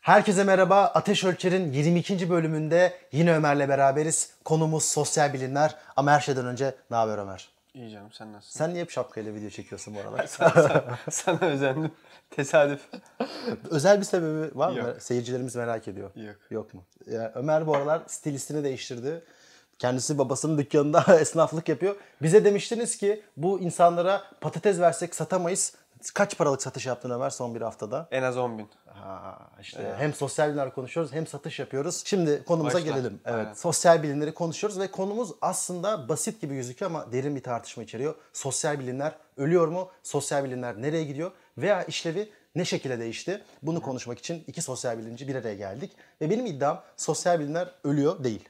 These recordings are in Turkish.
Herkese merhaba. Ateş Ölçer'in 22. bölümünde yine Ömer'le beraberiz. Konumuz sosyal bilimler ama her şeyden önce ne haber Ömer? İyi canım sen nasılsın? Sen niye hep şapkayla video çekiyorsun bu aralar? Sana özendim. Tesadüf. Özel bir sebebi var mı? Yok. Seyircilerimiz merak ediyor. Yok. Yok mu? Ya, Ömer bu aralar stilistini değiştirdi. Kendisi babasının dükkanında esnaflık yapıyor. Bize demiştiniz ki bu insanlara patates versek satamayız. Kaç paralık satış yaptın Ömer son bir haftada? En az 10 bin. Ha, işte hem sosyal bilimler konuşuyoruz hem satış yapıyoruz. Şimdi konumuza Başla. gelelim. Evet. Aynen. Sosyal bilimleri konuşuyoruz ve konumuz aslında basit gibi gözüküyor ama derin bir tartışma içeriyor. Sosyal bilimler ölüyor mu? Sosyal bilimler nereye gidiyor? Veya işlevi ne şekilde değişti? Bunu konuşmak için iki sosyal bilimci bir araya geldik. Ve benim iddiam sosyal bilimler ölüyor değil.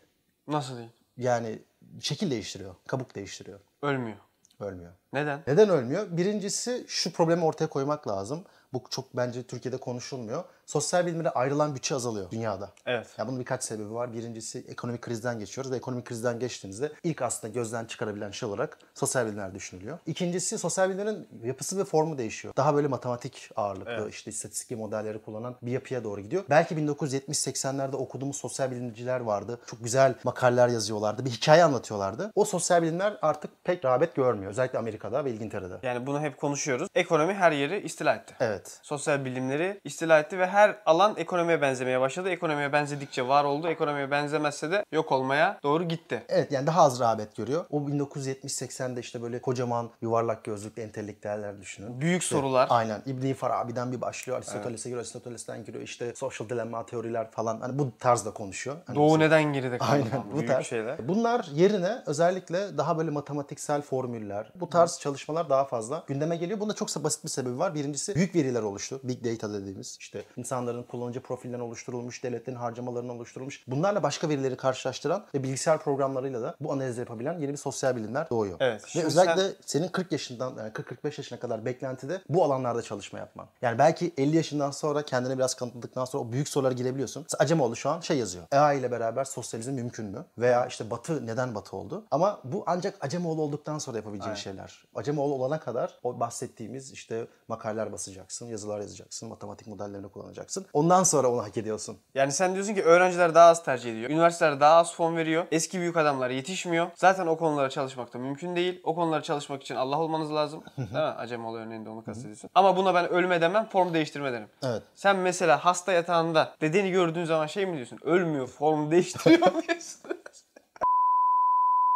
Nasıl değil? Yani şekil değiştiriyor, kabuk değiştiriyor. Ölmüyor. Ölmüyor. Neden? Neden ölmüyor? Birincisi şu problemi ortaya koymak lazım. Bu çok bence Türkiye'de konuşulmuyor. Sosyal bilimlere ayrılan bütçe azalıyor dünyada. Evet. Ya bunun birkaç sebebi var. Birincisi ekonomik krizden geçiyoruz ve ekonomik krizden geçtiğinizde ilk aslında gözden çıkarabilen şey olarak sosyal bilimler düşünülüyor. İkincisi sosyal bilimlerin yapısı ve formu değişiyor. Daha böyle matematik ağırlıklı işte istatistik modelleri kullanan bir yapıya doğru gidiyor. Belki 1970-80'lerde okuduğumuz sosyal bilimciler vardı. Çok güzel makaleler yazıyorlardı. Bir hikaye anlatıyorlardı. O sosyal bilimler artık pek rağbet görmüyor. Özellikle Amerika'da ve İngiltere'de. Yani bunu hep konuşuyoruz. Ekonomi her yeri istila etti. Evet. Sosyal bilimleri istila etti ve her alan ekonomiye benzemeye başladı. Ekonomiye benzedikçe var oldu. Ekonomiye benzemezse de yok olmaya doğru gitti. Evet yani daha az rağbet görüyor. O 1970-80'de işte böyle kocaman yuvarlak gözlüklü entelektüeller düşünün. Büyük sorular. Aynen. İbn Farabi'den bir başlıyor. Aristoteles'e giriyor. Aristoteles'ten giriyor. İşte social dilemma teoriler falan. Hani bu tarzda konuşuyor. Hani Doğu neden geride kaldı? Aynen bu tarz. şeyler. Bunlar yerine özellikle daha böyle matematiksel formüller, bu tarz çalışmalar daha fazla gündeme geliyor. Bunda çok basit bir sebebi var. Birincisi büyük veriler oluştu. Big data dediğimiz işte insanların kullanıcı profilden oluşturulmuş, devletlerin harcamalarından oluşturulmuş. Bunlarla başka verileri karşılaştıran ve bilgisayar programlarıyla da bu analizi yapabilen yeni bir sosyal bilimler doğuyor. Evet, Ve özellikle sen- senin 40 yaşından yani 40-45 yaşına kadar beklentide bu alanlarda çalışma yapman. Yani belki 50 yaşından sonra kendine biraz kanıtladıktan sonra o büyük sorulara girebiliyorsun. Mesela Acemoğlu şu an şey yazıyor. AI ile beraber sosyalizm mümkün mü? Veya işte Batı neden Batı oldu? Ama bu ancak Acemoğlu olduktan sonra yapabileceğin şeyler. Acemoğlu olana kadar o bahsettiğimiz işte makaleler basacaksın, yazılar yazacaksın, matematik modellerini kullanacaksın. Ondan sonra onu hak ediyorsun. Yani sen diyorsun ki öğrenciler daha az tercih ediyor. Üniversiteler daha az fon veriyor. Eski büyük adamlar yetişmiyor. Zaten o konulara çalışmak da mümkün değil. O konulara çalışmak için Allah olmanız lazım. Değil mi? Acemoğlu örneğinde onu kastediyorsun. Ama buna ben ölme demem, form değiştirme derim. Evet. Sen mesela hasta yatağında dedeni gördüğün zaman şey mi diyorsun? Ölmüyor, form değiştiriyor diyorsun.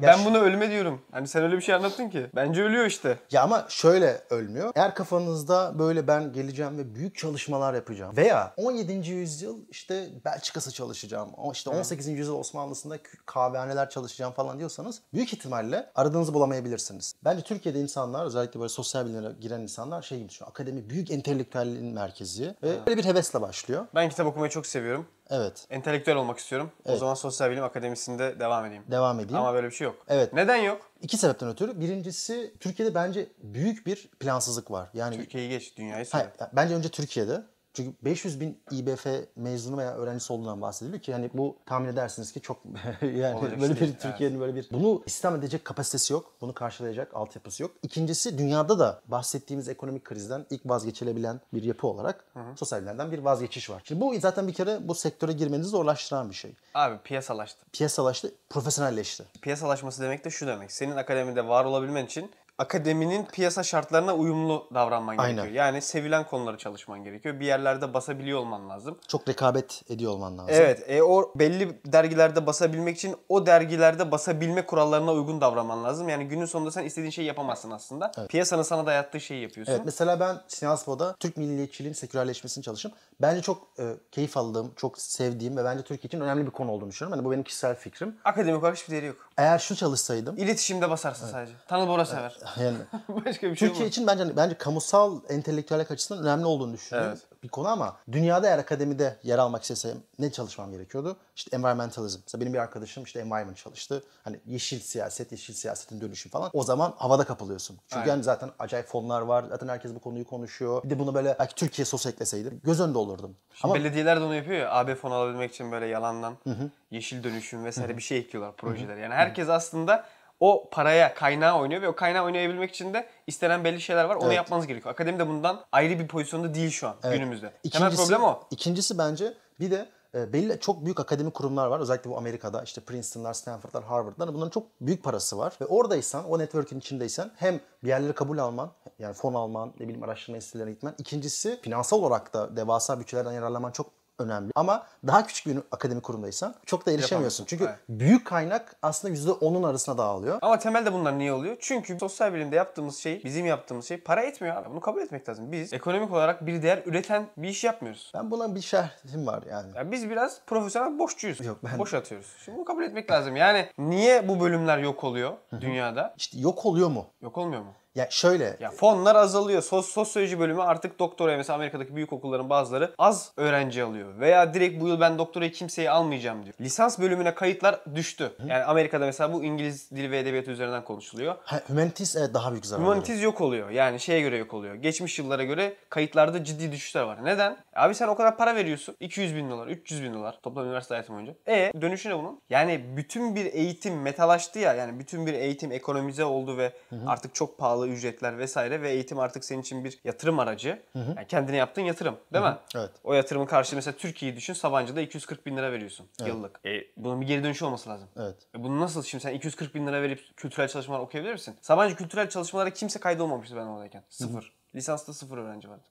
Ben buna ölme diyorum. Hani sen öyle bir şey anlattın ki. Bence ölüyor işte. Ya ama şöyle ölmüyor. Eğer kafanızda böyle ben geleceğim ve büyük çalışmalar yapacağım veya 17. yüzyıl işte Belçika'sı çalışacağım. işte 18. yüzyıl Osmanlısında kahvehaneler çalışacağım falan diyorsanız büyük ihtimalle aradığınızı bulamayabilirsiniz. Bence Türkiye'de insanlar özellikle böyle sosyal bilimlere giren insanlar şey gibi düşünüyor. Akademi büyük entelektüelliğin merkezi ve böyle bir hevesle başlıyor. Ben kitap okumayı çok seviyorum. Evet. Entelektüel olmak istiyorum. O zaman sosyal bilim akademisinde devam edeyim. Devam edeyim. Ama böyle bir şey yok. Evet. Neden yok? İki sebepten ötürü. Birincisi Türkiye'de bence büyük bir plansızlık var. Yani Türkiye'yi geç, dünyayı Hayır, söyle. bence önce Türkiye'de. Çünkü 500 bin İBF mezunu veya öğrencisi olduğundan bahsediliyor ki hani bu tahmin edersiniz ki çok yani Olacak böyle bir Türkiye'nin böyle bir bunu istihdam edecek kapasitesi yok. Bunu karşılayacak altyapısı yok. İkincisi dünyada da bahsettiğimiz ekonomik krizden ilk vazgeçilebilen bir yapı olarak sosyal bilimlerden bir vazgeçiş var. Şimdi bu zaten bir kere bu sektöre girmenizi zorlaştıran bir şey. Abi piyasalaştı. Piyasalaştı, profesyonelleşti. Piyasalaşması demek de şu demek. Senin akademide var olabilmen için akademinin piyasa şartlarına uyumlu davranman Aynen. gerekiyor. Yani sevilen konuları çalışman gerekiyor. Bir yerlerde basabiliyor olman lazım. Çok rekabet ediyor olman lazım. Evet, e, o belli dergilerde basabilmek için o dergilerde basabilme kurallarına uygun davranman lazım. Yani günün sonunda sen istediğin şeyi yapamazsın aslında. Piyasanın sana dayattığı şeyi yapıyorsun. Evet mesela ben Siyaspo'da Türk milliyetçiliğin sekülerleşmesini çalıştım. Bence çok e, keyif aldığım, çok sevdiğim ve bence Türkiye için önemli bir konu olduğunu düşünüyorum. Hani bu benim kişisel fikrim. Akademik olarak hiçbir değeri yok. Eğer şu çalışsaydım İletişimde basarsın sadece. Tanıl Bora sever. Yani Başka bir şey Türkiye olmaz. için bence bence kamusal entelektüellik açısından önemli olduğunu düşünüyorum. Evet. Bir konu ama dünyada eğer akademide yer almak istesem ne çalışmam gerekiyordu? İşte environmentalism. Mesela benim bir arkadaşım işte environment çalıştı. Hani yeşil siyaset, yeşil siyasetin dönüşü falan. O zaman havada kapılıyorsun. Çünkü Aynen. yani zaten acayip fonlar var. Zaten herkes bu konuyu konuşuyor. Bir de bunu böyle belki Türkiye sosu ekleseydi göz önünde olurdum. Ama Belediyeler de onu yapıyor ya. AB fon alabilmek için böyle yalandan yeşil dönüşüm vesaire bir şey ekliyorlar projeler. Yani herkes aslında o paraya kaynağı oynuyor ve o kaynağı oynayabilmek için de istenen belli şeyler var. Onu Evet. yapmanız gerekiyor. Akademi de bundan ayrı bir pozisyonda değil şu an Evet. günümüzde. Temel İkincisi, problem o. İkincisi bence bir de e, belli çok büyük akademik kurumlar var. Özellikle bu Amerika'da işte Princeton'lar, Stanford'lar, Harvard'lar bunların çok büyük parası var. Ve oradaysan, o network'ün içindeysen hem bir yerlere kabul alman, yani fon alman, ne bileyim araştırma enstitülerine gitmen. İkincisi finansal olarak da devasa bütçelerden yararlanman çok önemli. Ama daha küçük bir akademik kurumdaysan çok da erişemiyorsun. Çünkü evet. büyük kaynak aslında %10'un arasına dağılıyor. Ama temelde bunlar niye oluyor? Çünkü sosyal bilimde yaptığımız şey, bizim yaptığımız şey para etmiyor abi. Bunu kabul etmek lazım. Biz ekonomik olarak bir değer üreten bir iş yapmıyoruz. Ben buna bir şerhim var yani. Ya biz biraz profesyonel boşçuyuz. Yok, ben- Boş atıyoruz. Şimdi bunu kabul etmek lazım. Yani niye bu bölümler yok oluyor dünyada? İşte yok oluyor mu? Yok olmuyor mu? Ya şöyle Ya fonlar azalıyor. Sos sosyoloji bölümü artık doktoraya mesela Amerika'daki büyük okulların bazıları az öğrenci alıyor. Veya direkt bu yıl ben doktorayı kimseyi almayacağım diyor. Lisans bölümüne kayıtlar düştü. Yani Amerika'da mesela bu İngiliz dili ve edebiyatı üzerinden konuşuluyor. ha, humanities evet daha büyük zarar. Humanities yok oluyor. Yani şeye göre yok oluyor. Geçmiş yıllara göre kayıtlarda ciddi düşüşler var. Neden? Abi sen o kadar para veriyorsun. 200 bin dolar, 300 bin dolar toplam üniversite hayatım boyunca. E dönüşü ne bunun? Yani bütün bir eğitim metalaştı ya. Yani bütün bir eğitim ekonomize oldu ve artık çok pahalı ücretler vesaire ve eğitim artık senin için bir yatırım aracı. Yani kendine yaptığın yatırım değil mi? Evet. O yatırımın karşılığı mesela Türkiye'yi düşün Sabancı'da 240 bin lira veriyorsun yıllık. E, bunun bir geri dönüşü olması lazım. Evet. E bunu nasıl şimdi sen 240 bin lira verip kültürel çalışmalar okuyabilir misin? Sabancı kültürel çalışmalara kimse kaydolmamıştı ben oradayken. Sıfır. Lisansta sıfır öğrenci vardı.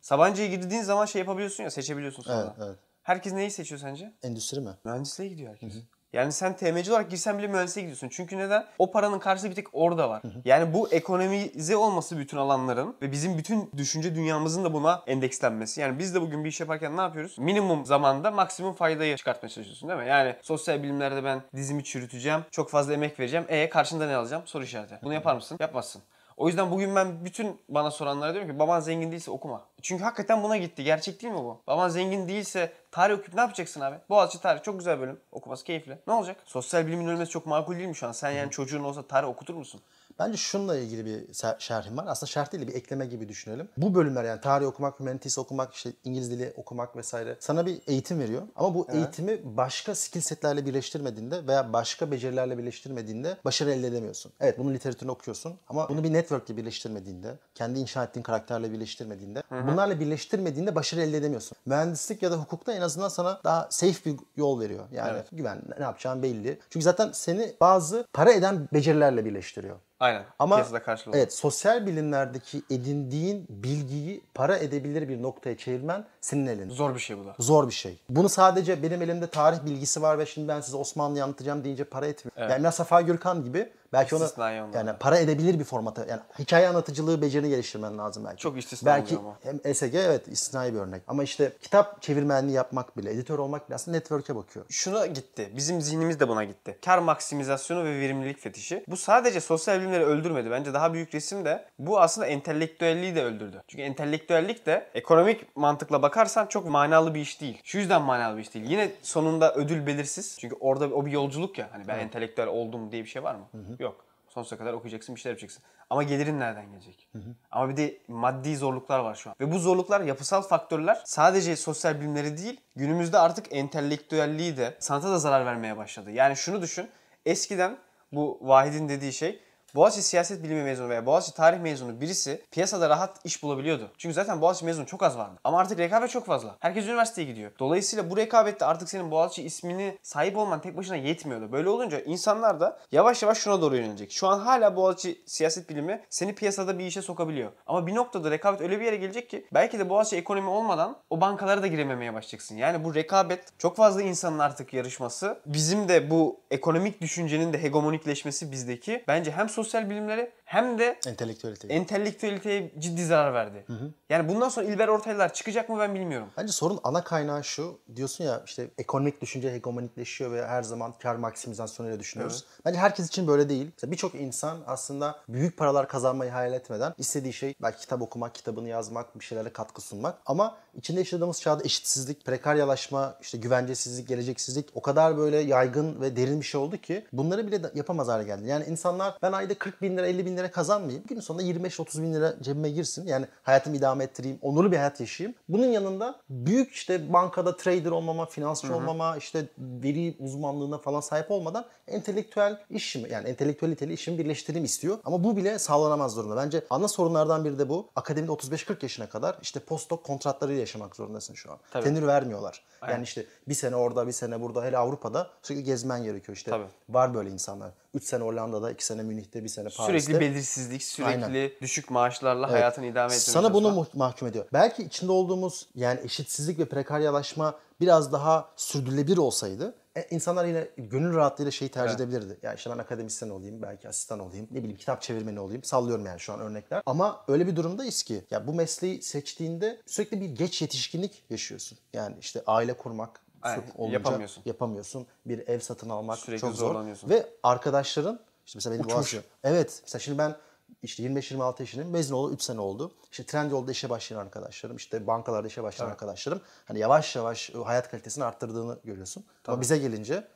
Sabancı'ya girdiğin zaman şey yapabiliyorsun ya seçebiliyorsun sonra. Evet, evet. Herkes neyi seçiyor sence? Endüstri mi? Mühendisliğe gidiyor herkes. Yani sen TMC olarak girsen bile mühendisliğe gidiyorsun. Çünkü neden? O paranın karşılığı bir tek orada var. Yani bu ekonomize olması bütün alanların ve bizim bütün düşünce dünyamızın da buna endekslenmesi. Yani biz de bugün bir iş yaparken ne yapıyoruz? Minimum zamanda maksimum faydayı çıkartmaya çalışıyorsun değil mi? Yani sosyal bilimlerde ben dizimi çürüteceğim, çok fazla emek vereceğim. E karşında ne alacağım? Soru işareti. Bunu yapar mısın? Yapmazsın. O yüzden bugün ben bütün bana soranlara diyorum ki baban zengin değilse okuma. Çünkü hakikaten buna gitti. Gerçek değil mi bu? Baban zengin değilse tarih okuyup ne yapacaksın abi? Boğaziçi tarih çok güzel bölüm. Okuması keyifli. Ne olacak? Sosyal bilimin ölmesi çok makul değil mi şu an? Sen yani çocuğun olsa tarih okutur musun? Bence şununla ilgili bir şerhim var. Aslında şerh değil de bir ekleme gibi düşünelim. Bu bölümler yani tarih okumak, humanities okumak, işte İngiliz dili okumak vesaire sana bir eğitim veriyor. Ama bu eğitimi başka skill setlerle birleştirmediğinde veya başka becerilerle birleştirmediğinde başarı elde edemiyorsun. Evet bunun literatürünü okuyorsun ama bunu bir networkle birleştirmediğinde, kendi inşa ettiğin karakterle birleştirmediğinde, bunlarla birleştirmediğinde başarı elde edemiyorsun. Mühendislik ya da hukukta en azından sana daha safe bir yol veriyor. Yani Evet. güven, ne yapacağın belli. Çünkü zaten seni bazı para eden becerilerle birleştiriyor. Aynen. Ama evet sosyal bilimlerdeki edindiğin bilgiyi para edebilir bir noktaya çevirmen senin elinde. Zor bir şey bu da. Zor bir şey. Bunu sadece benim elimde tarih bilgisi var ve şimdi ben size Osmanlı'yı anlatacağım deyince para etmiyor. Yani biraz Safa Gürkan gibi belki onu İstisnai yani para edebilir bir formata yani hikaye anlatıcılığı becerini geliştirmen lazım belki. Çok istisna Belki oluyor hem ESG evet istisnai bir örnek. Ama işte kitap çevirmenliği yapmak bile, editör olmak bile aslında network'e bakıyor. Şuna gitti. Bizim zihnimiz de buna gitti. Kar maksimizasyonu ve verimlilik fetişi. Bu sadece sosyal bilimleri öldürmedi. Bence daha büyük resim de bu aslında entelektüelliği de öldürdü. Çünkü entelektüellik de ekonomik mantıkla bakarsan çok manalı bir iş değil. Şu yüzden manalı bir iş değil. Yine sonunda ödül belirsiz. Çünkü orada o bir yolculuk ya. Hani ben entelektüel oldum diye bir şey var mı? Yok. Sonsuza kadar okuyacaksın, bir şeyler yapacaksın. Ama gelirin nereden gelecek? Ama bir de maddi zorluklar var şu an. Ve bu zorluklar yapısal faktörler sadece sosyal bilimleri değil, günümüzde artık entelektüelliği de sanata da zarar vermeye başladı. Yani şunu düşün, eskiden bu Vahid'in dediği şey Boğaziçi siyaset bilimi mezunu veya Boğaziçi tarih mezunu birisi piyasada rahat iş bulabiliyordu. Çünkü zaten Boğaziçi mezunu çok az vardı. Ama artık rekabet çok fazla. Herkes üniversiteye gidiyor. Dolayısıyla bu rekabette artık senin Boğaziçi ismini sahip olman tek başına yetmiyordu. Böyle olunca insanlar da yavaş yavaş şuna doğru yönelecek. Şu an hala Boğaziçi siyaset bilimi seni piyasada bir işe sokabiliyor. Ama bir noktada rekabet öyle bir yere gelecek ki belki de Boğaziçi ekonomi olmadan o bankalara da girememeye başlayacaksın. Yani bu rekabet çok fazla insanın artık yarışması. Bizim de bu ekonomik düşüncenin de hegemonikleşmesi bizdeki bence hem sosyal bilimleri hem de Entelektüelite. entelektüeliteye ciddi zarar verdi. Yani bundan sonra İlber Ortaylılar çıkacak mı ben bilmiyorum. Bence sorun ana kaynağı şu. Diyorsun ya işte ekonomik düşünce hegemonikleşiyor ve her zaman kar maksimizasyonuyla düşünüyoruz. Bence herkes için böyle değil. Mesela Birçok insan aslında büyük paralar kazanmayı hayal etmeden istediği şey belki kitap okumak, kitabını yazmak, bir şeylerle katkı sunmak. Ama içinde yaşadığımız çağda eşitsizlik, prekaryalaşma, işte güvencesizlik, geleceksizlik o kadar böyle yaygın ve derin bir şey oldu ki bunları bile yapamaz hale geldi. Yani insanlar ben ayda 40 bin lira, 50 bin lira kazanmayayım. Günün sonunda 25-30 bin lira cebime girsin. Yani hayatımı idame ettireyim. Onurlu bir hayat yaşayayım. Bunun yanında büyük işte bankada trader olmama, finansçı olmama, işte veri uzmanlığına falan sahip olmadan entelektüel işimi yani entelektüeliteli işimi birleştireyim istiyor. Ama bu bile sağlanamaz durumda. Bence ana sorunlardan biri de bu. Akademide 35-40 yaşına kadar işte postdoc kontratlarıyla yaşamak zorundasın şu an. Tabii. Tenür vermiyorlar. Yani işte bir sene orada, bir sene burada. Hele Avrupa'da sürekli gezmen gerekiyor işte. Tabii. Var böyle insanlar. 3 sene Hollanda'da, 2 sene Münih'te, 1 sene Paris'te. Sürekli belirsizlik, sürekli Aynen. düşük maaşlarla hayatını idame ettirmeye Sana bunu mu- mahkum ediyor. Belki içinde olduğumuz yani eşitsizlik ve prekaryalaşma biraz daha sürdürülebilir olsaydı e, insanlar yine gönül rahatlığıyla şeyi tercih edebilirdi. Ya işte ben akademisyen olayım, belki asistan olayım, ne bileyim kitap çevirmeni olayım. Sallıyorum yani şu an örnekler. Ama öyle bir durumdayız ki ya bu mesleği seçtiğinde sürekli bir geç yetişkinlik yaşıyorsun. Yani işte aile kurmak Sırf olunca yapamıyorsun. yapamıyorsun. Bir ev satın almak Sürekli çok zor. zorlanıyorsun. Ve arkadaşların işte mesela benim. Boğaziçi- Evet. Mesela şimdi ben işte 25-26 yaşındayım. Mezun oldu 3 sene oldu. İşte Trendyol'da işe başlayan arkadaşlarım, işte bankalarda işe başlayan arkadaşlarım. Hani yavaş yavaş hayat kalitesini arttırdığını görüyorsun. Ama bize gelince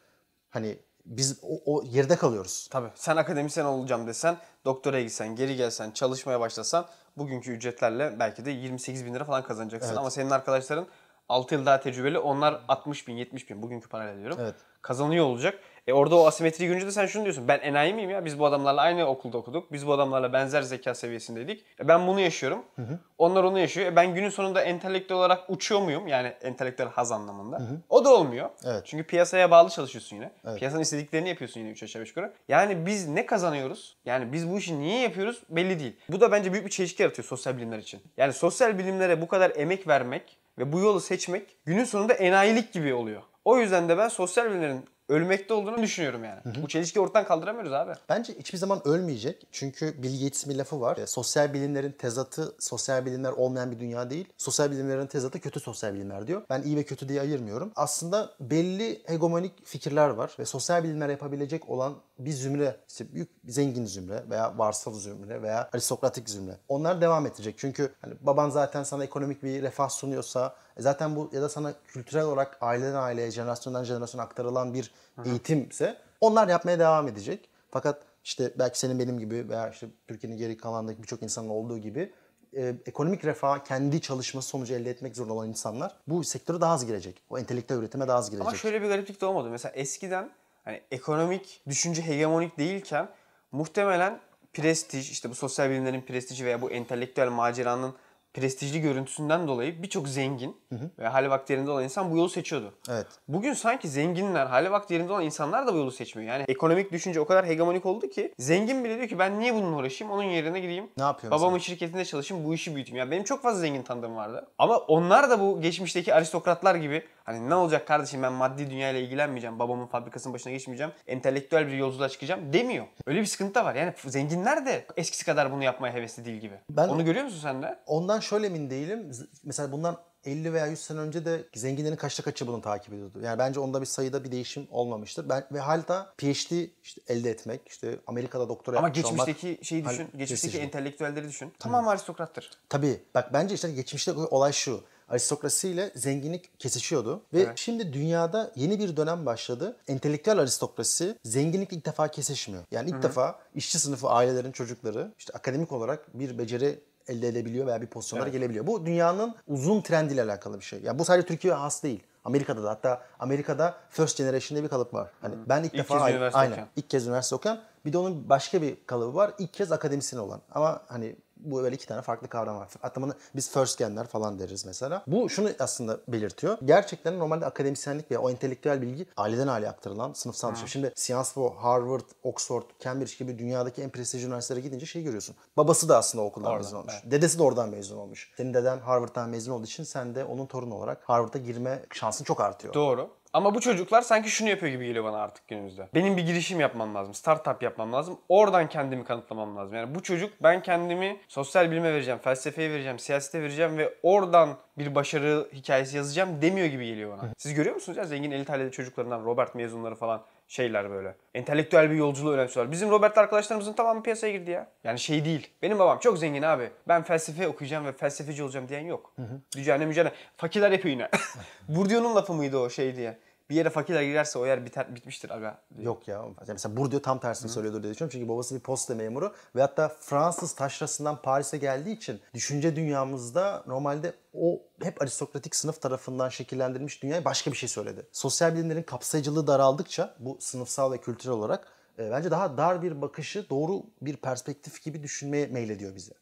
hani biz o, o geride kalıyoruz. Tabii. Sen akademisyen olacağım desen, doktora gitsen, geri gelsen, çalışmaya başlasan bugünkü ücretlerle belki de 28 bin lira falan kazanacaksın. Ama senin arkadaşların 6 yıl daha tecrübeli. Onlar 60 bin, 70 bin bugünkü parayla diyorum. Evet. Kazanıyor olacak. E orada o asimetriyi görünce de sen şunu diyorsun. Ben enayi miyim ya? Biz bu adamlarla aynı okulda okuduk. Biz bu adamlarla benzer zeka seviyesindeydik. E ben bunu yaşıyorum. Onlar onu yaşıyor. E ben günün sonunda entelektüel olarak uçuyor muyum? Yani entelektüel haz anlamında. O da olmuyor. Evet. Çünkü piyasaya bağlı çalışıyorsun yine. Piyasanın istediklerini yapıyorsun yine 3 aşağı 5 yukarı. Yani biz ne kazanıyoruz? Yani biz bu işi niye yapıyoruz belli değil. Bu da bence büyük bir çelişki yaratıyor sosyal bilimler için. Yani sosyal bilimlere bu kadar emek vermek ve bu yolu seçmek günün sonunda enayilik gibi oluyor. O yüzden de ben sosyal bilimlerin ölmekte olduğunu düşünüyorum yani. Bu çelişkiyi ortadan kaldıramıyoruz abi. Bence hiçbir zaman ölmeyecek. Çünkü Gates'in bir lafı var. E, sosyal bilimlerin tezatı sosyal bilimler olmayan bir dünya değil. Sosyal bilimlerin tezatı kötü sosyal bilimler diyor. Ben iyi ve kötü diye ayırmıyorum. Aslında belli hegemonik fikirler var ve sosyal bilimler yapabilecek olan bir zümre, işte büyük zengin zümre veya varsal zümre veya aristokratik zümre. Onlar devam edecek. Çünkü hani baban zaten sana ekonomik bir refah sunuyorsa zaten bu ya da sana kültürel olarak aileden aileye, jenerasyondan jenerasyona aktarılan bir eğitimse onlar yapmaya devam edecek. Fakat işte belki senin benim gibi veya işte Türkiye'nin geri kalanındaki birçok insanın olduğu gibi e, ekonomik refah kendi çalışması sonucu elde etmek zorunda olan insanlar bu sektöre daha az girecek. O entelektüel üretime daha az girecek. Ama şöyle bir gariplik de olmadı. Mesela eskiden hani ekonomik düşünce hegemonik değilken muhtemelen prestij, işte bu sosyal bilimlerin prestiji veya bu entelektüel maceranın prestijli görüntüsünden dolayı birçok zengin ve hali vakti yerinde olan insan bu yolu seçiyordu. Evet. Bugün sanki zenginler, hali vakti yerinde olan insanlar da bu yolu seçmiyor. Yani ekonomik düşünce o kadar hegemonik oldu ki zengin bile diyor ki ben niye bununla uğraşayım? Onun yerine gideyim. Ne yapıyor Babamın mesela? şirketinde çalışayım, bu işi büyüteyim. Yani benim çok fazla zengin tanıdığım vardı. Ama onlar da bu geçmişteki aristokratlar gibi hani ne olacak kardeşim ben maddi dünyayla ilgilenmeyeceğim. Babamın fabrikasının başına geçmeyeceğim. Entelektüel bir yolculuğa çıkacağım demiyor. Öyle bir sıkıntı da var. Yani zenginler de eskisi kadar bunu yapmaya hevesli değil gibi. Ben- Onu görüyor musun sen de? Ondan şöyle emin değilim. Mesela bundan 50 veya 100 sene önce de zenginlerin kaçta kaçı bunu takip ediyordu. Yani bence onda bir sayıda bir değişim olmamıştır. Ben ve halta PhD işte elde etmek, işte Amerika'da doktora Ama yapmış olmak- geçmişteki şeyi düşün. Hal- geçmişteki prestijli. entelektüelleri düşün. Tamam aristokrattır. Tabii. Bak bence işte geçmişte olay şu. Aristokrasiyle zenginlik kesişiyordu. Ve Evet. şimdi dünyada yeni bir dönem başladı. Entelektüel aristokrasi zenginlik ilk defa kesişmiyor. Yani ilk defa işçi sınıfı ailelerin çocukları işte akademik olarak bir beceri elde edebiliyor veya bir pozisyonlara Evet. gelebiliyor. Bu dünyanın uzun trendiyle alakalı bir şey. Yani bu sadece Türkiye'ye has değil. Amerika'da da hatta Amerika'da first generation diye bir kalıp var. Hani ben ilk, İlk defa kez aynen, üniversite aynen, okuyan. ilk kez üniversite okuyan. Bir de onun başka bir kalıbı var. İlk kez akademisyen olan. Ama hani bu böyle iki tane farklı kavram var. Hatta bunu biz first genler falan deriz mesela. Bu şunu aslında belirtiyor. Gerçekten normalde akademisyenlik veya o entelektüel bilgi aileden aileye aktarılan sınıfsal bir şey. Şimdi Sciences Harvard, Oxford, Cambridge gibi dünyadaki en prestijli üniversitelere gidince şey görüyorsun. Babası da aslında okuldan Oradan, mezun olmuş. Dedesi de oradan mezun olmuş. Senin deden Harvard'dan mezun olduğu için sen de onun torunu olarak Harvard'a girme şansın çok artıyor. Doğru. Ama bu çocuklar sanki şunu yapıyor gibi geliyor bana artık günümüzde. Benim bir girişim yapmam lazım, startup yapmam lazım. Oradan kendimi kanıtlamam lazım. Yani bu çocuk ben kendimi sosyal bilime vereceğim, felsefeye vereceğim, siyasete vereceğim ve oradan bir başarı hikayesi yazacağım demiyor gibi geliyor bana. Siz görüyor musunuz ya zengin elit aileli çocuklarından Robert mezunları falan şeyler böyle. Entelektüel bir yolculuğu önemsiyorlar. Bizim Robert arkadaşlarımızın tamamı piyasaya girdi ya. Yani şey değil. Benim babam çok zengin abi. Ben felsefe okuyacağım ve felsefeci olacağım diyen yok. Dücane mücane. Fakirler yapıyor yine. Bourdieu'nun lafı mıydı o şey diye. Bir yere fakirler girerse o yer biter, bitmiştir aga. diye. Yok ya. Mesela Bourdieu tam tersini söylüyordur diye düşünüyorum. Çünkü babası bir posta memuru ve hatta Fransız taşrasından Paris'e geldiği için düşünce dünyamızda normalde o hep aristokratik sınıf tarafından şekillendirilmiş dünyaya başka bir şey söyledi. Sosyal bilimlerin kapsayıcılığı daraldıkça bu sınıfsal ve kültürel olarak e, bence daha dar bir bakışı doğru bir perspektif gibi düşünmeye meylediyor bize.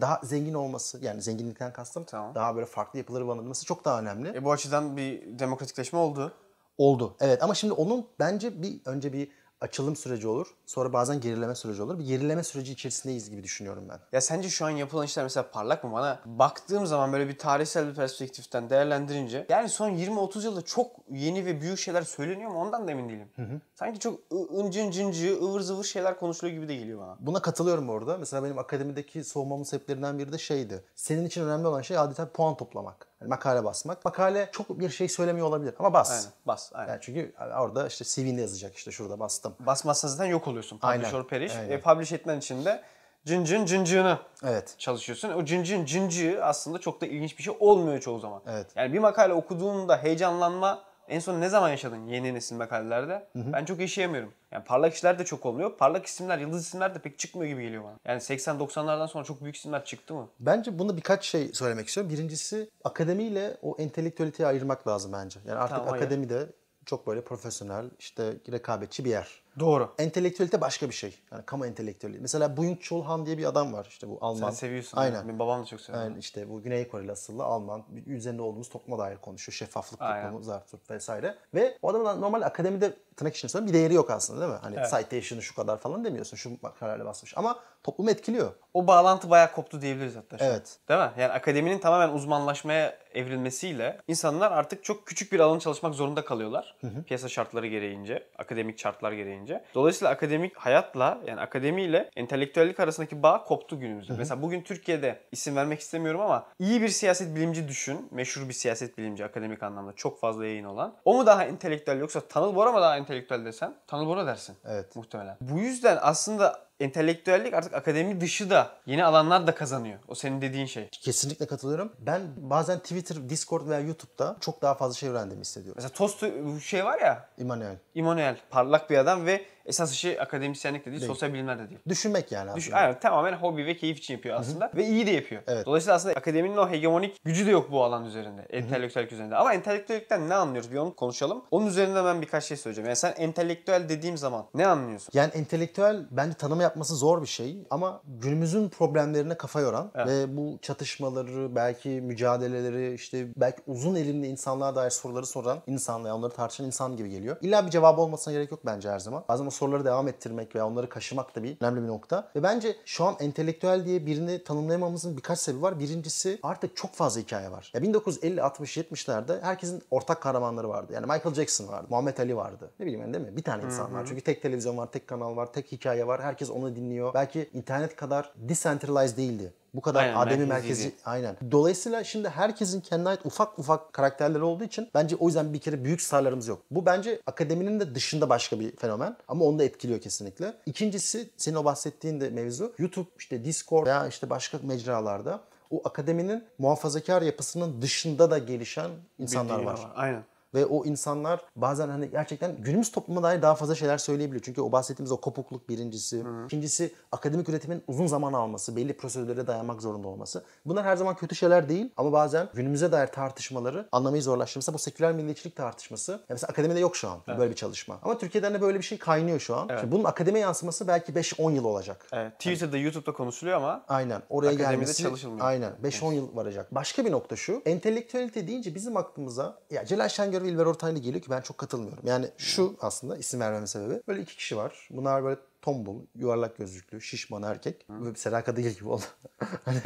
Daha zengin olması yani zenginlikten kastım Tamam. daha böyle farklı yapıları barındırması çok daha önemli. E bu açıdan bir demokratikleşme oldu. Oldu. Evet ama şimdi onun bence bir önce bir açılım süreci olur. Sonra bazen gerileme süreci olur. Bir gerileme süreci içerisindeyiz gibi düşünüyorum ben. Ya sence şu an yapılan işler mesela parlak mı? Bana baktığım zaman böyle bir tarihsel bir perspektiften değerlendirince yani son 20-30 yılda çok yeni ve büyük şeyler söyleniyor mu ondan da emin değilim. Sanki çok ıncın cıncı, ıvır zıvır şeyler konuşuluyor gibi de geliyor bana. Buna katılıyorum orada. Mesela benim akademideki soğumamın sebeplerinden biri de şeydi. Senin için önemli olan şey adeta puan toplamak. Yani makale basmak. Makale çok bir şey söylemiyor olabilir ama bas. Aynen bas aynen. Yani çünkü orada işte CV'nde yazacak işte şurada bastım. Basmazsan zaten yok oluyorsun. Aynen, Publish or perish. aynen. E, publish etmen için de cın cın cıncığını Evet. çalışıyorsun. O cın cın cıncığı aslında çok da ilginç bir şey olmuyor çoğu zaman. Evet. Yani bir makale okuduğunda heyecanlanma en son ne zaman yaşadın yeni nesil makalelerde? Ben çok yaşayamıyorum. Yani parlak işler de çok olmuyor. Parlak isimler, yıldız isimler de pek çıkmıyor gibi geliyor bana. Yani 80-90'lardan sonra çok büyük isimler çıktı mı? Bence bunda birkaç şey söylemek istiyorum. Birincisi akademiyle o entelektüeliteyi ayırmak lazım bence. Yani artık Tamam, akademide çok böyle profesyonel, işte rekabetçi bir yer. Doğru. Entelektüelite başka bir şey. Yani kamu entelektüeli. Mesela Byung Chul Han diye bir adam var işte bu Alman. Sen seviyorsun. Aynen. Benim babam da çok seviyor. Yani işte bu Güney Koreli asıllı Alman üzerinde olduğumuz topluma dair konuşuyor. Şeffaflık Aynen. toplumu, Zartürk vesaire. Ve o adamın normal akademide tırnak içinde bir değeri yok aslında değil mi? Hani citation'ı şu kadar falan demiyorsun. Şu makaleyle basmış. Ama toplumu etkiliyor. O bağlantı bayağı koptu diyebiliriz hatta. Evet. Değil mi? Yani akademinin tamamen uzmanlaşmaya evrilmesiyle insanlar artık çok küçük bir alan çalışmak zorunda kalıyorlar. Piyasa şartları gereğince, akademik şartlar gereğince. Dolayısıyla akademik hayatla yani akademiyle entelektüellik arasındaki bağ koptu günümüzde. Mesela bugün Türkiye'de isim vermek istemiyorum ama iyi bir siyaset bilimci düşün. Meşhur bir siyaset bilimci akademik anlamda çok fazla yayın olan. O mu daha entelektüel yoksa Tanıl Bora mı daha entelektüel desen? Tanıl Bora dersin. Evet. Muhtemelen. Bu yüzden aslında entelektüellik artık akademi dışı da yeni alanlar da kazanıyor. O senin dediğin şey. Kesinlikle katılıyorum. Ben bazen Twitter, Discord veya YouTube'da çok daha fazla şey öğrendiğimi hissediyorum. Mesela Tost şey var ya Immanuel. Immanuel parlak bir adam ve esas işi akademisyenlik de değil, sosyal bilimler de değil. Düşünmek yani Düş, aslında. aynen, tamamen hobi ve keyif için yapıyor aslında ve iyi de yapıyor. Evet. Dolayısıyla aslında akademinin o hegemonik gücü de yok bu alan üzerinde. Entelektüellik üzerinde. Ama entelektüellikten ne anlıyoruz? Bir onu konuşalım. Onun üzerinde ben birkaç şey söyleyeceğim. Yani sen entelektüel dediğim zaman ne anlıyorsun? Yani entelektüel bence tanımı yapması zor bir şey ama günümüzün problemlerine kafa yoran ve bu çatışmaları, belki mücadeleleri, işte belki uzun elimli insanlığa dair soruları soran insan veya onları tartışan insan gibi geliyor. İlla bir cevabı olmasına gerek yok bence her zaman. Bazen o soruları devam ettirmek veya onları kaşımak da bir önemli bir nokta. Ve bence şu an entelektüel diye birini tanımlayamamızın birkaç sebebi var. Birincisi artık çok fazla hikaye var. Ya 1950, 60, 70'lerde herkesin ortak kahramanları vardı. Yani Michael Jackson vardı, Muhammed Ali vardı. Ne bileyim ben değil mi? Bir tane insan var. Çünkü tek televizyon var, tek kanal var, tek hikaye var. Herkes onu dinliyor. Belki internet kadar decentralized değildi. Bu kadar Aynen, ademi merkezi merkezi aynen. Dolayısıyla şimdi herkesin kendine ait ufak ufak karakterleri olduğu için bence o yüzden bir kere büyük starlarımız yok. Bu bence akademinin de dışında başka bir fenomen ama onu da etkiliyor kesinlikle. İkincisi senin o bahsettiğin de mevzu YouTube, işte Discord veya işte başka mecralarda o akademinin muhafazakar yapısının dışında da gelişen insanlar var. ama. Aynen. Ve o insanlar bazen hani gerçekten günümüz topluma dair daha fazla şeyler söyleyebiliyor. Çünkü o bahsettiğimiz o kopukluk birincisi. ikincisi akademik üretimin uzun zaman alması, belli prosedürlere dayanmak zorunda olması. Bunlar her zaman kötü şeyler değil ama bazen günümüze dair tartışmaları anlamayı zorlaştırıyor. Mesela bu seküler milliyetçilik tartışması. Ya mesela akademide yok şu an böyle bir çalışma. Ama Türkiye'den de böyle bir şey kaynıyor şu an. Şimdi bunun akademiye yansıması belki 5-10 yıl olacak. Evet. Twitter'da, YouTube'da konuşuluyor ama Aynen. Oraya Akademide gelmesi çalışılmıyor. aynen 5-10 yıl varacak. Başka bir nokta şu. Entelektüelite deyince bizim aklımıza ya Celal Şengör ve İlber Ortaylı geliyor ki ben çok katılmıyorum. Yani şu aslında isim vermeme sebebi. Böyle iki kişi var. Bunlar böyle tombul, yuvarlak gözlüklü, şişman erkek. Böyle bir Seraka değil gibi oldu. hani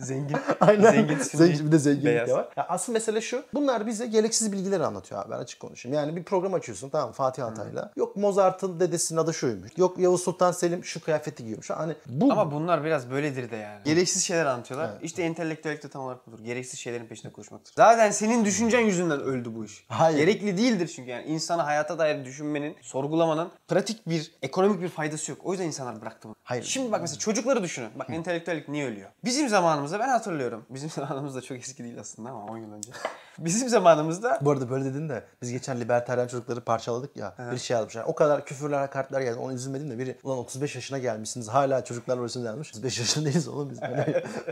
zengin. Aynen. Zengin, Zengin, bir de zenginlik beyaz. de var. Ya asıl mesele şu. Bunlar bize gereksiz bilgileri anlatıyor abi. Ben açık konuşayım. Yani bir program açıyorsun tamam? Fatih Altaylı. Yok Mozart'ın dedesinin adı şuymuş. Yok Yavuz Sultan Selim şu kıyafeti giyiyormuş. Hani bu Ama bunlar biraz böyledir de yani. Gereksiz şeyler anlatıyorlar. İşte entelektüellik de tam olarak budur. Gereksiz şeylerin peşinde koşmaktır. Zaten senin düşüncen yüzünden öldü bu iş. Hayır. Gerekli değildir çünkü yani insana hayata dair düşünmenin, sorgulamanın pratik bir, ekonomik bir faydası yok. O yüzden insanlar bıraktı bunu. Hayır. Şimdi bak mesela çocukları düşünün. Bak entelektüellik niye ölüyor? Bizim zamanımızda zamanımızda ben hatırlıyorum. Bizim zamanımızda çok eski değil aslında ama 10 yıl önce. Bizim zamanımızda Bu arada böyle dedin de biz geçen libertaryen çocukları parçaladık ya. Bir şey yazmışlar. O kadar küfürler, hakaretler geldi. Onu üzülmedim de biri ulan 35 yaşına gelmişsiniz. Hala çocuklarla uğraşıyorsunuz yazmış. 35 yaşındayız oğlum biz.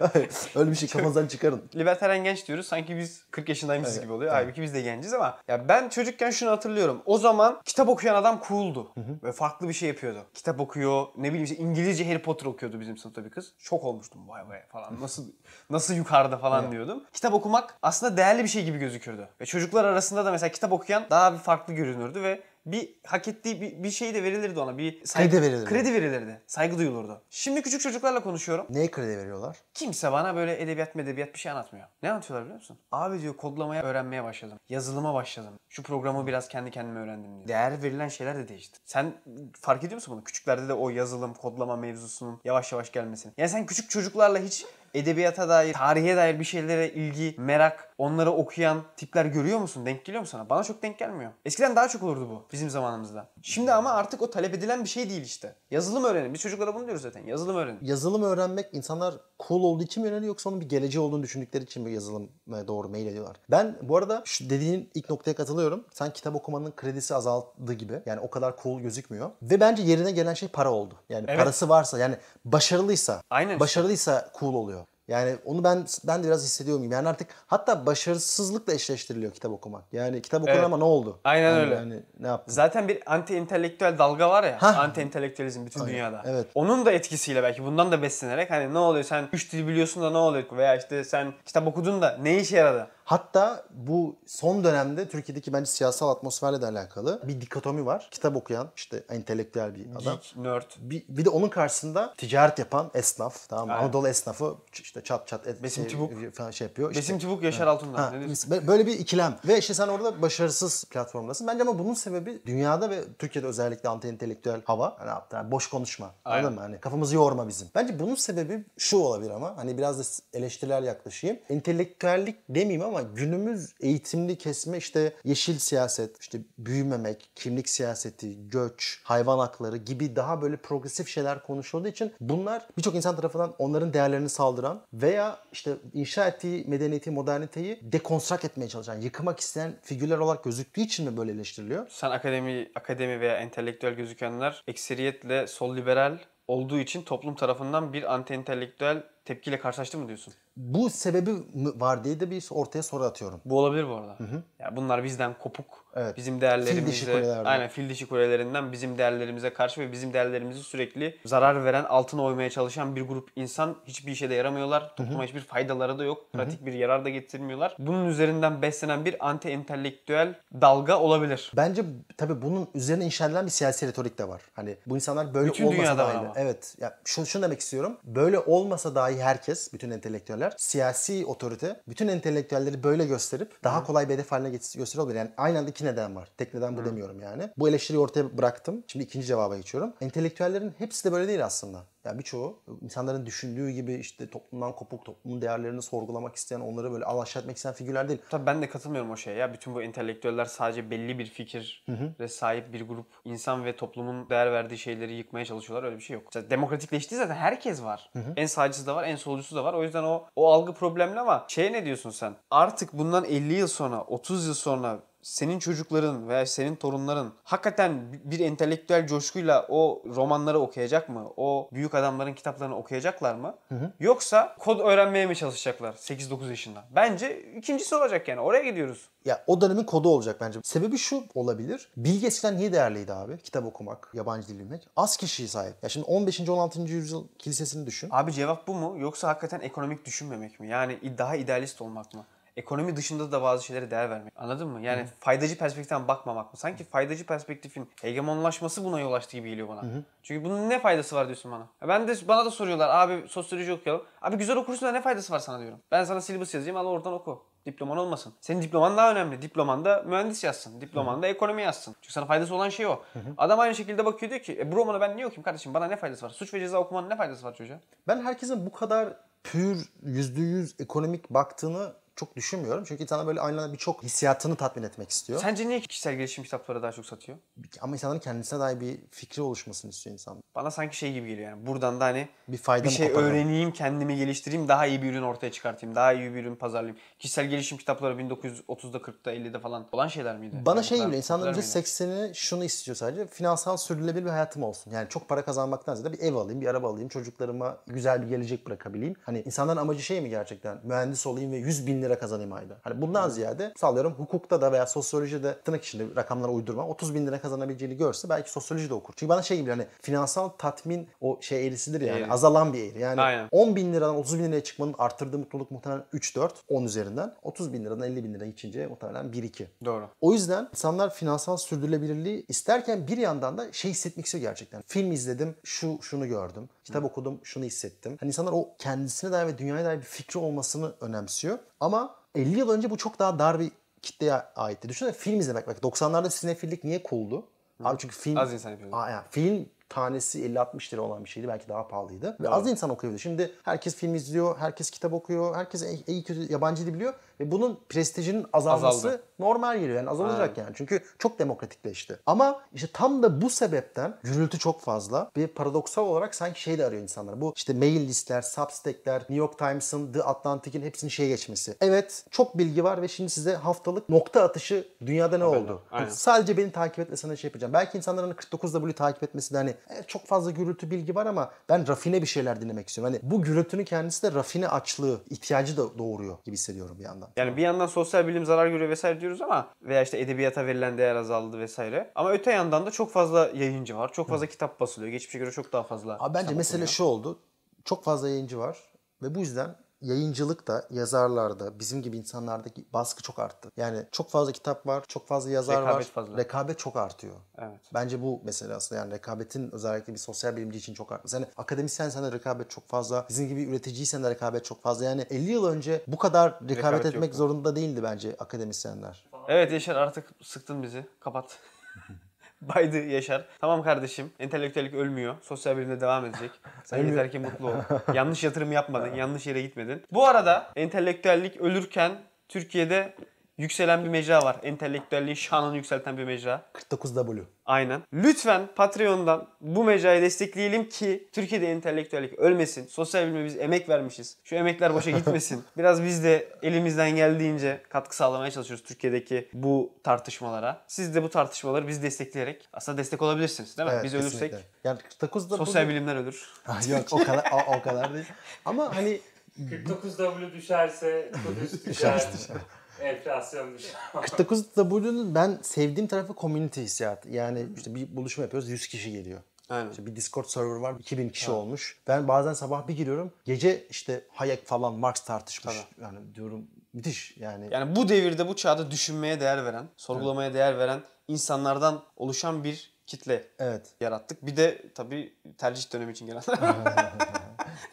Hani öyle bir şey kafanızdan çıkarın. libertaryen genç diyoruz. Sanki biz 40 yaşındaymışız gibi oluyor. Halbuki biz de genciz ama ya ben çocukken şunu hatırlıyorum. O zaman kitap okuyan adam cool'du. Ve farklı bir şey yapıyordu. Kitap okuyor. Ne bileyim işte İngilizce Harry Potter okuyordu bizim sınıfta bir kız. Şok olmuştum vay vay falan. Nasıl nasıl yukarıda falan diyordum. Kitap okumak aslında değerli bir şey gibi gözükürdü. Ve çocuklar arasında da mesela kitap okuyan daha bir farklı görünürdü ve bir hak ettiği bir, bir şey de verilirdi ona. Bir saygı- Kredi verilirdi. Kredi verilirdi. Saygı duyulurdu. Şimdi küçük çocuklarla konuşuyorum. Neye kredi veriyorlar? Kimse bana böyle edebiyat medebiyat bir şey anlatmıyor. Ne anlatıyorlar biliyor musun? Abi diyor kodlamaya öğrenmeye başladım. Yazılıma başladım. Şu programı biraz kendi kendime öğrendim diyor. Değer verilen şeyler de değişti. Sen fark ediyor musun bunu? Küçüklerde de o yazılım, kodlama mevzusunun yavaş yavaş gelmesini. Yani sen küçük çocuklarla hiç edebiyata dair, tarihe dair bir şeylere ilgi, merak, onları okuyan tipler görüyor musun? Denk geliyor mu sana? Bana çok denk gelmiyor. Eskiden daha çok olurdu bu bizim zamanımızda. Şimdi ama artık o talep edilen bir şey değil işte. Yazılım öğrenin. Biz çocuklara bunu diyoruz zaten. Yazılım öğrenin. Yazılım öğrenmek insanlar cool olduğu için mi yöneliyor yoksa onun bir geleceği olduğunu düşündükleri için mi yazılıma doğru mail ediyorlar? Ben bu arada şu dediğin ilk noktaya katılıyorum. Sen kitap okumanın kredisi azaldığı gibi. Yani o kadar cool gözükmüyor. Ve bence yerine gelen şey para oldu. Yani Evet. parası varsa yani başarılıysa Aynen başarılıysa cool oluyor. Yani onu ben ben de biraz hissediyorum gibi. Yani artık hatta başarısızlıkla eşleştiriliyor kitap okumak. Yani kitap okudun Evet. ama ne oldu? Aynen Yani- öyle. Yani ne yaptın? Zaten bir anti entelektüel dalga var ya. Anti entelektüelizm bütün dünyada. evet. Onun da etkisiyle belki bundan da beslenerek hani ne oluyor sen üç dil biliyorsun da ne oluyor veya işte sen kitap okudun da ne işe yaradı? Hatta bu son dönemde Türkiye'deki bence siyasal atmosferle de alakalı bir dikotomi var. Kitap okuyan işte entelektüel bir adam. Geek, nerd. Bir, bir de onun karşısında ticaret yapan esnaf. Tamam mı? Aynen. Anadolu esnafı işte çat çat et, Besim şey, Tibuk. falan şey yapıyor. İşte- Besim Tibuk, Yaşar Altun'dan. Ha, böyle bir ikilem. Ve işte sen orada başarısız platformdasın. Bence ama bunun sebebi dünyada ve Türkiye'de özellikle anti entelektüel hava. Hani yaptı, yani boş konuşma. Anladın Aynen. mı? Hani kafamızı yorma bizim. Bence bunun sebebi şu olabilir ama hani biraz da eleştirel yaklaşayım. Entelektüellik demeyeyim ama günümüz eğitimli kesme işte yeşil siyaset, işte büyümemek, kimlik siyaseti, göç, hayvan hakları gibi daha böyle progresif şeyler konuşulduğu için bunlar birçok insan tarafından onların değerlerini saldıran veya işte inşa ettiği medeniyeti, moderniteyi dekonstrakt etmeye çalışan, yıkmak isteyen figürler olarak gözüktüğü için mi böyle eleştiriliyor? Sen akademi akademi veya entelektüel gözükenler ekseriyetle sol liberal olduğu için toplum tarafından bir anti entelektüel tepkiyle karşılaştı mı diyorsun? Bu sebebi var diye de bir ortaya soru atıyorum. Bu olabilir bu arada. Ya bunlar bizden kopuk. Evet. Bizim Fil değerlerimize, kulelerden. aynen fil dişi kulelerinden bizim değerlerimize karşı ve bizim değerlerimizi sürekli zarar veren, altına oymaya çalışan bir grup insan hiçbir işe de yaramıyorlar. Topluma hiçbir faydaları da yok. Pratik bir yarar da getirmiyorlar. Bunun üzerinden beslenen bir anti entelektüel dalga olabilir. Bence tabii bunun üzerine inşa edilen bir siyasi retorik de var. Hani bu insanlar böyle Bütün olmasa dünyada dahi. Evet. Ya şunu, şunu demek istiyorum. Böyle olmasa dahi herkes, bütün entelektüeller, siyasi otorite bütün entelektüelleri böyle gösterip daha kolay bir hedef haline olabilir. Yani aynı anda iki neden var. Tek neden bu demiyorum yani. Bu eleştiriyi ortaya bıraktım. Şimdi ikinci cevaba geçiyorum. Entelektüellerin hepsi de böyle değil aslında. Ya birçoğu insanların düşündüğü gibi işte toplumdan kopuk, toplumun değerlerini sorgulamak isteyen, onları böyle alaşağı etmek isteyen figürler değil. Tabii ben de katılmıyorum o şeye ya. Bütün bu entelektüeller sadece belli bir fikire sahip bir grup insan ve toplumun değer verdiği şeyleri yıkmaya çalışıyorlar. Öyle bir şey yok. Zaten demokratikleştiği zaten herkes var. En sağcısı da var, en solcusu da var. O yüzden o o algı problemli ama şeye ne diyorsun sen? Artık bundan 50 yıl sonra, 30 yıl sonra senin çocukların veya senin torunların hakikaten bir entelektüel coşkuyla o romanları okuyacak mı? O büyük adamların kitaplarını okuyacaklar mı? Yoksa kod öğrenmeye mi çalışacaklar 8-9 yaşında? Bence ikincisi olacak yani. Oraya gidiyoruz. Ya o dönemin kodu olacak bence. Sebebi şu olabilir. Bilgi eskiden niye değerliydi abi? Kitap okumak, yabancı dil bilmek. Az kişiye sahip. Ya şimdi 15. 16. yüzyıl kilisesini düşün. Abi cevap bu mu? Yoksa hakikaten ekonomik düşünmemek mi? Yani daha idealist olmak mı? Ekonomi dışında da bazı şeylere değer vermek. Anladın mı? Yani faydacı perspektiften bakmamak mı? Sanki faydacı perspektifin hegemonlaşması buna yol açtı gibi geliyor bana. Çünkü bunun ne faydası var diyorsun bana. Ben de bana da soruyorlar abi sosyoloji okuyalım. Abi güzel okursun da ne faydası var sana diyorum. Ben sana syllabus yazayım al oradan oku. Diploman olmasın. Senin diploman daha önemli. Diplomanda mühendis yazsın. Diplomanda ekonomi yazsın. Çünkü sana faydası olan şey o. Adam aynı şekilde bakıyor diyor ki e, bu romanı ben niye okuyayım kardeşim? Bana ne faydası var? Suç ve ceza okumanın ne faydası var çocuğa? Ben herkesin bu kadar pür, yüzde yüz ekonomik baktığını çok düşünmüyorum. Çünkü insanlar böyle aynı anda birçok hissiyatını tatmin etmek istiyor. Sence niye kişisel gelişim kitapları daha çok satıyor? Ama insanların kendisine dair bir fikri oluşmasını istiyor insan. Bana sanki şey gibi geliyor yani. Buradan da hani Bir fayda bir şey koparalım? öğreneyim, kendimi geliştireyim, daha iyi bir ürün ortaya çıkartayım, daha iyi bir ürün pazarlayayım. Kişisel gelişim kitapları 1930'da, 40'da, 50'de falan olan şeyler miydi? Bana Yani şey geliyor, insanların popüler miydi? %80'i şunu istiyor sadece. Finansal sürdürülebilir bir hayatım olsun. Yani çok para kazanmaktan ziyade bir ev alayım, bir araba alayım, çocuklarıma güzel bir gelecek bırakabileyim. Hani insanların amacı şey mi gerçekten? Mühendis olayım ve 100 bin lira kazanayım ayda. Hani bundan ziyade sallıyorum hukukta da veya sosyolojide tırnak içinde rakamlara uydurma 30 bin lira kazanabileceğini görse belki sosyoloji de okur. Çünkü bana şey gibi hani finansal tatmin o şey eğrisidir yani Eğri. azalan bir eğri. Yani Aynen. 10 bin liradan 30 bin liraya çıkmanın arttırdığı mutluluk muhtemelen 3-4, 10 üzerinden. 30 bin liradan 50 bin lira içince muhtemelen 1-2. Doğru. O yüzden insanlar finansal sürdürülebilirliği isterken bir yandan da şey hissetmek istiyor gerçekten. Film izledim, şu şunu gördüm. Kitap okudum, şunu hissettim. Hani insanlar o kendisine dair ve dünyaya dair bir fikri olmasını önemsiyor. Ama 50 yıl önce bu çok daha dar bir kitleye aitti. Düşünsene film izlemek. Bak 90'larda sinefillik niye cool'du? Abi çünkü film... Az insan yapıyordu. Aa, yani film tanesi 50-60 lira olan bir şeydi. Belki daha pahalıydı. Ve az insan okuyordu. Şimdi herkes film izliyor, herkes kitap okuyor, herkes iyi, kötü yabancı dil biliyor. Ve bunun prestijinin azalması Azaldı. normal geliyor. Yani azalacak yani. Çünkü çok demokratikleşti. Ama işte tam da bu sebepten gürültü çok fazla ve paradoksal olarak sanki şey de arıyor insanlar. Bu işte mail listler, substackler, New York Times'ın, The Atlantic'in hepsinin şeye geçmesi. Evet çok bilgi var ve şimdi size haftalık nokta atışı dünyada ne oldu? Aynen. Sadece beni takip etmesine şey yapacağım. Belki insanların 49W takip etmesi de hani evet, çok fazla gürültü bilgi var ama ben rafine bir şeyler dinlemek istiyorum. Hani bu gürültünün kendisi de rafine açlığı, ihtiyacı da doğuruyor gibi hissediyorum bir yandan. Yani bir yandan sosyal bilim zarar görüyor vesaire diyoruz ama veya işte edebiyata verilen değer azaldı vesaire. Ama öte yandan da çok fazla yayıncı var. Çok fazla kitap basılıyor. Geçmişe göre çok daha fazla. Abi bence mesele okunuyor. şu oldu. Çok fazla yayıncı var ve bu yüzden yayıncılıkta, yazarlarda, bizim gibi insanlardaki baskı çok arttı. Yani çok fazla kitap var, çok fazla yazar Rekabet var. fazla. Rekabet çok artıyor. Evet. Bence bu mesele aslında yani rekabetin özellikle bir sosyal bilimci için çok artması. Yani akademisyensen de rekabet çok fazla. Bizim gibi üreticiysen de rekabet çok fazla. Yani 50 yıl önce bu kadar rekabet, Rekabet etmek yoktu. zorunda değildi bence akademisyenler. Evet Yaşar artık sıktın bizi. Kapat. Baydı Yaşar. Tamam kardeşim. Entelektüellik ölmüyor. Sosyal bilimde devam edecek. Sen yeter ki mutlu ol. yanlış yatırım yapmadın. Yanlış yere gitmedin. Bu arada entelektüellik ölürken Türkiye'de yükselen bir mecra var. Entelektüelliğin şanını yükselten bir mecra. 49W. Aynen. Lütfen Patreon'dan bu mecrayı destekleyelim ki Türkiye'de entelektüellik ölmesin. Sosyal bilime biz emek vermişiz. Şu emekler boşa gitmesin. Biraz biz de elimizden geldiğince katkı sağlamaya çalışıyoruz Türkiye'deki bu tartışmalara. Siz de bu tartışmaları biz destekleyerek aslında destek olabilirsiniz değil mi? Evet, biz kesinlikle. ölürsek Yani 49W sosyal bilimler ölür. Yok o kadar o, o kadar değil. Ama hani 49W düşerse Kudüs düşer. Enflasyon düşer. 49W'nun ben sevdiğim tarafı community hissiyatı. Yani işte bir buluşma yapıyoruz 100 kişi geliyor. Aynen. İşte bir Discord server var 2000 kişi olmuş. Ben bazen sabah bir giriyorum gece işte Hayek falan Marx tartışmış. Yani diyorum müthiş yani. Yani bu devirde bu çağda düşünmeye değer veren, sorgulamaya değer veren insanlardan oluşan bir kitle Evet. yarattık. Bir de tabii tercih dönemi için gelen.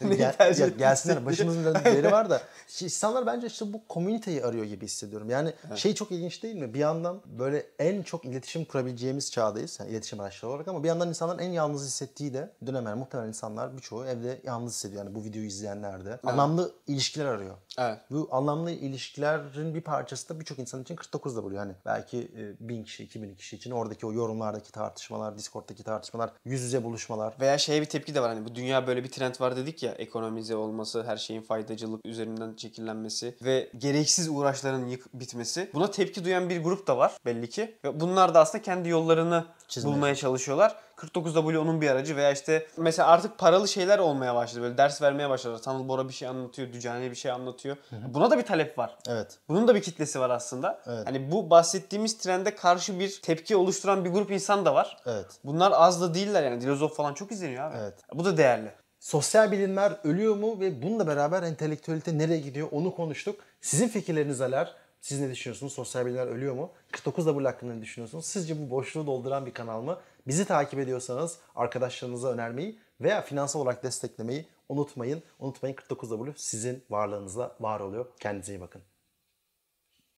Gel, gelsinler başımızın biri var da insanlar bence işte bu komüniteyi arıyor gibi hissediyorum. Yani şey çok ilginç değil mi? Bir yandan böyle en çok iletişim kurabileceğimiz çağdayız. Yani iletişim araçları olarak ama bir yandan insanların en yalnız hissettiği de dönem yani muhtemelen insanlar birçoğu evde yalnız hissediyor. Yani bu videoyu izleyenler de. Anlamlı ilişkiler arıyor. Evet. Bu anlamlı ilişkilerin bir parçası da birçok insan için 49 da buluyor. Yani belki e, 1000 kişi, 2000 kişi için oradaki o yorumlardaki tartışmalar, Discord'daki tartışmalar, yüz yüze buluşmalar. Veya şeye bir tepki de var hani bu dünya böyle bir trend var dedik ya ekonomize olması, her şeyin faydacılık üzerinden şekillenmesi ve gereksiz uğraşların yık bitmesi. Buna tepki duyan bir grup da var belli ki. Ve bunlar da aslında kendi yollarını Çizmeye bulmaya çalışıyorlar. 49W onun bir aracı veya işte mesela artık paralı şeyler olmaya başladı. Böyle ders vermeye başladılar. Tanıl Bora bir şey anlatıyor, Dücane bir şey anlatıyor. Buna da bir talep var. Evet. Bunun da bir kitlesi var aslında. Evet. Hani bu bahsettiğimiz trende karşı bir tepki oluşturan bir grup insan da var. Evet. Bunlar az da değiller yani. Dilozof falan çok izleniyor abi. Evet. Bu da değerli. Sosyal bilimler ölüyor mu ve bununla beraber entelektüelite nereye gidiyor onu konuştuk. Sizin fikirleriniz neler? Siz ne düşünüyorsunuz? Sosyal bilimler ölüyor mu? 49W hakkında ne düşünüyorsunuz? Sizce bu boşluğu dolduran bir kanal mı? Bizi takip ediyorsanız arkadaşlarınıza önermeyi veya finansal olarak desteklemeyi unutmayın. Unutmayın 49W sizin varlığınızla var oluyor. Kendinize iyi bakın.